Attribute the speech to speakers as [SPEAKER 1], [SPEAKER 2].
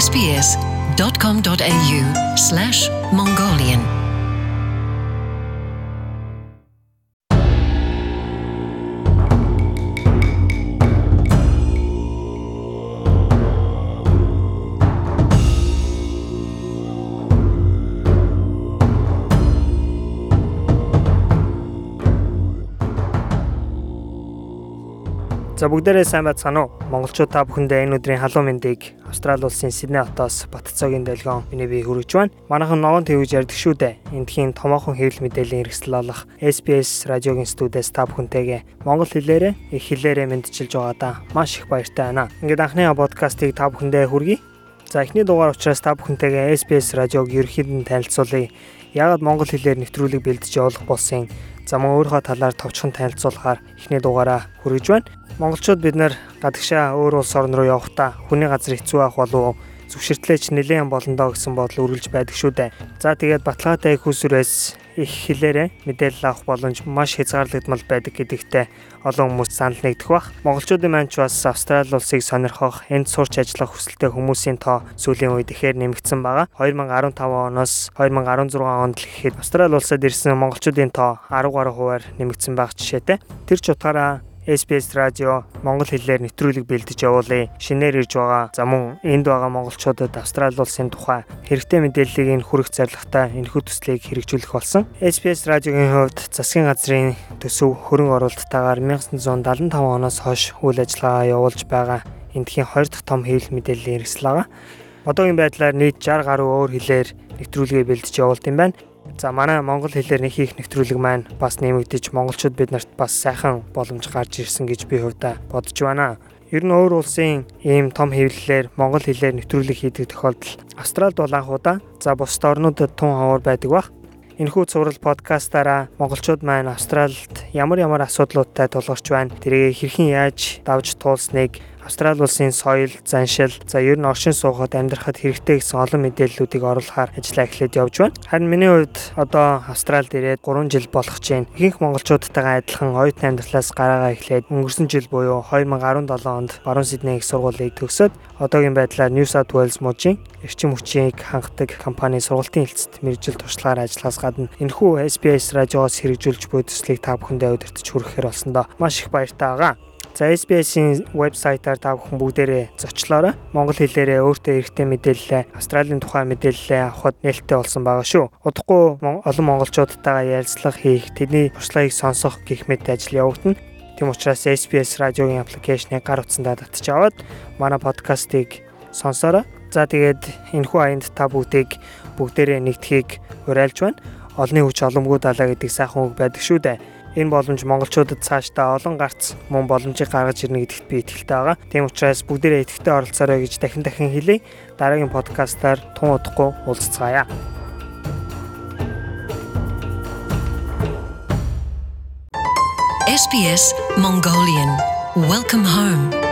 [SPEAKER 1] sbs.com.au slash Mongolian.
[SPEAKER 2] За бүгдээрээ сайн байцгаана уу? Монголчууд та бүхэндээ энэ өдрийн халуун мэндийг Австрали улсын Сидней хотоос Батцогийн долгион миний бие хүргэж байна. Манайхан ногоон твж ярьдаг шүү дээ. Эндхийн томоохон хэвлэл мэдээллийн хэрэгсэл болох SBS радиогийн студиэс та бүхэнтэйгээ монгол хэлээрээ их хэлээрээ мэдчилж байгаадаа маш их баяртай байна. Ингээд анхны подкастыг та бүхэндээ хүргэе. За эхний дугаар учраас та бүхэнтэйгээ SBS радиог ерөнхийд нь танилцуулъя. Яагаад монгол хэлээр нэвтрүүлэг бэлдэж явуулах болсон За мөн өөрийнхөө талаар товчхон танилцуулахаар эхний дугаараа хүргэж байна. Монголчууд бид нэр гадагшаа өөр улс орн руу явахдаа хүний газар хэцүү ах болов зөвшөртлөөч нэлээд болондоо гэсэн бодол үргэлж байдаг шүү дээ. За тэгээд баталгаатай их усүрээс их хэлээрээ мэдээлэл авах боломж маш хязгаарлагдмал байдаг гэдэгтээ олон хүмүүс санал нэгдэх бах. Монголчуудын маань ч бас Австрали улсыг сонирхох, энд сурч ажиллах хүсэлтэй хүмүүсийн тоо сүүлийн үед ихээр нэмэгдсэн байгаа. 2015 оноос 2016 онд л гэхэд Австрали улсад ирсэн монголчуудын тоо 10 гаруй хувиар нэмэгдсэн байх жишээтэй. Тэр ч утгаараа SBS радио монгол хэлээр нэвтрүүлэг бэлдэж явуулъя. Шинээр ирж байгаа за мөн энд байгаа монголчуудад Австрали улсын тухай хэрэгтэй мэдээллийг нь хүргэх зорилготой энэхүү төслийг хэрэгжүүлэх болсон. SBS радиогийн хувьд засгийн газрын төсөв хөрөнгө оруулалттайгаар 1975 оноос хойш үйл ажиллагаа явуулж байгаа эндхийн 2 дахь том хэвлэл мэдээллийн хэрэгсэл байгаа. Одоогийн байдлаар нийт 60 гаруй өөр хэлээр нэвтрүүлгээ бэлдэж явуулд юм байна. За манай монгол хэлээр нэг хийх нэвтрүүлэг маань бас нэмэгдэж монголчууд бид нарт бас сайхан боломж гарч ирсэн гэж би хувьдаа бодож байна. Ер нь өөр улсын ийм том хэвлэлээр монгол хэлээр нэвтрүүлэг хийдэг тохиолдол Австралид бол анх удаа за бусад орнуудад тун хавар байдаг бах. Энэхүү цуврал подкастаараа монголчууд маань Австралид ямар ямар асуудлуудтай тулгарч байна. Тэрийг хэрхэн яаж давж туулсныг Австрали улсын соёл, заншил, за ер нь оршин суугаад амьдрахад хэрэгтэй гэсэн олон мэдээллүүдийг оруулахаар ажиллаа эхлээд явж байна. Харин миний хувьд одоо Австралид ирээд 3 жил болох чинь ихэнх монголчуудтайгаа адилхан оюутны амьдралаас гараагаа эхлээд өнгөрсөн жил буюу 2017 онд баруун Сидней их сургуулийг төгсөөд одоогийн байдлаар New South Wales мужийн эрчим хүчийг хангадаг компани сургалтын хэлцэд мэрэгжил туршлагаар ажиллахаас гадна энэхүү SBS радиогоос хэрэгжүүлж буй төслийг та бүхэндээ удирдах хүрэхээр болсон доо маш их баяртай байгаа. За SBS-ийн вебсайтаар та бүхэн бүгдээрээ зочлоорой. Монгол хэлээрээ өөртөө эрхтэй мэдээлэл, Австралийн тухай мэдээлэл авахд нээлттэй болсон байгаа шүү. Удахгүй олон монголчуудтайгаа ярилцлага хийх, тэдний туршлагыг сонсох гэх мэт ажил явагдана. Тэм учраас SBS радиогийн аппликейшнийг гар утсандаа татж аваад манай подкастыг сонсоорой. За тэгээд энэхүү аянд та бүгдийг бүгдээрээ нэгтгэхийг уриалж байна. Олны хүч оломгүй далаа гэдэг сайхан үг байдаг шүү дээ Энэ боломж монголчуудад цаашдаа олон гарц мөн боломжийг гаргаж ирнэ гэдэгт би итгэлтэй байгаа. Тийм учраас бүгдээрээ идэвхтэй оролцоорой гэж дахин дахин хэлье. Дараагийн подкастаар тун удахгүй уулзцаая.
[SPEAKER 1] SBS Mongolian Welcome home.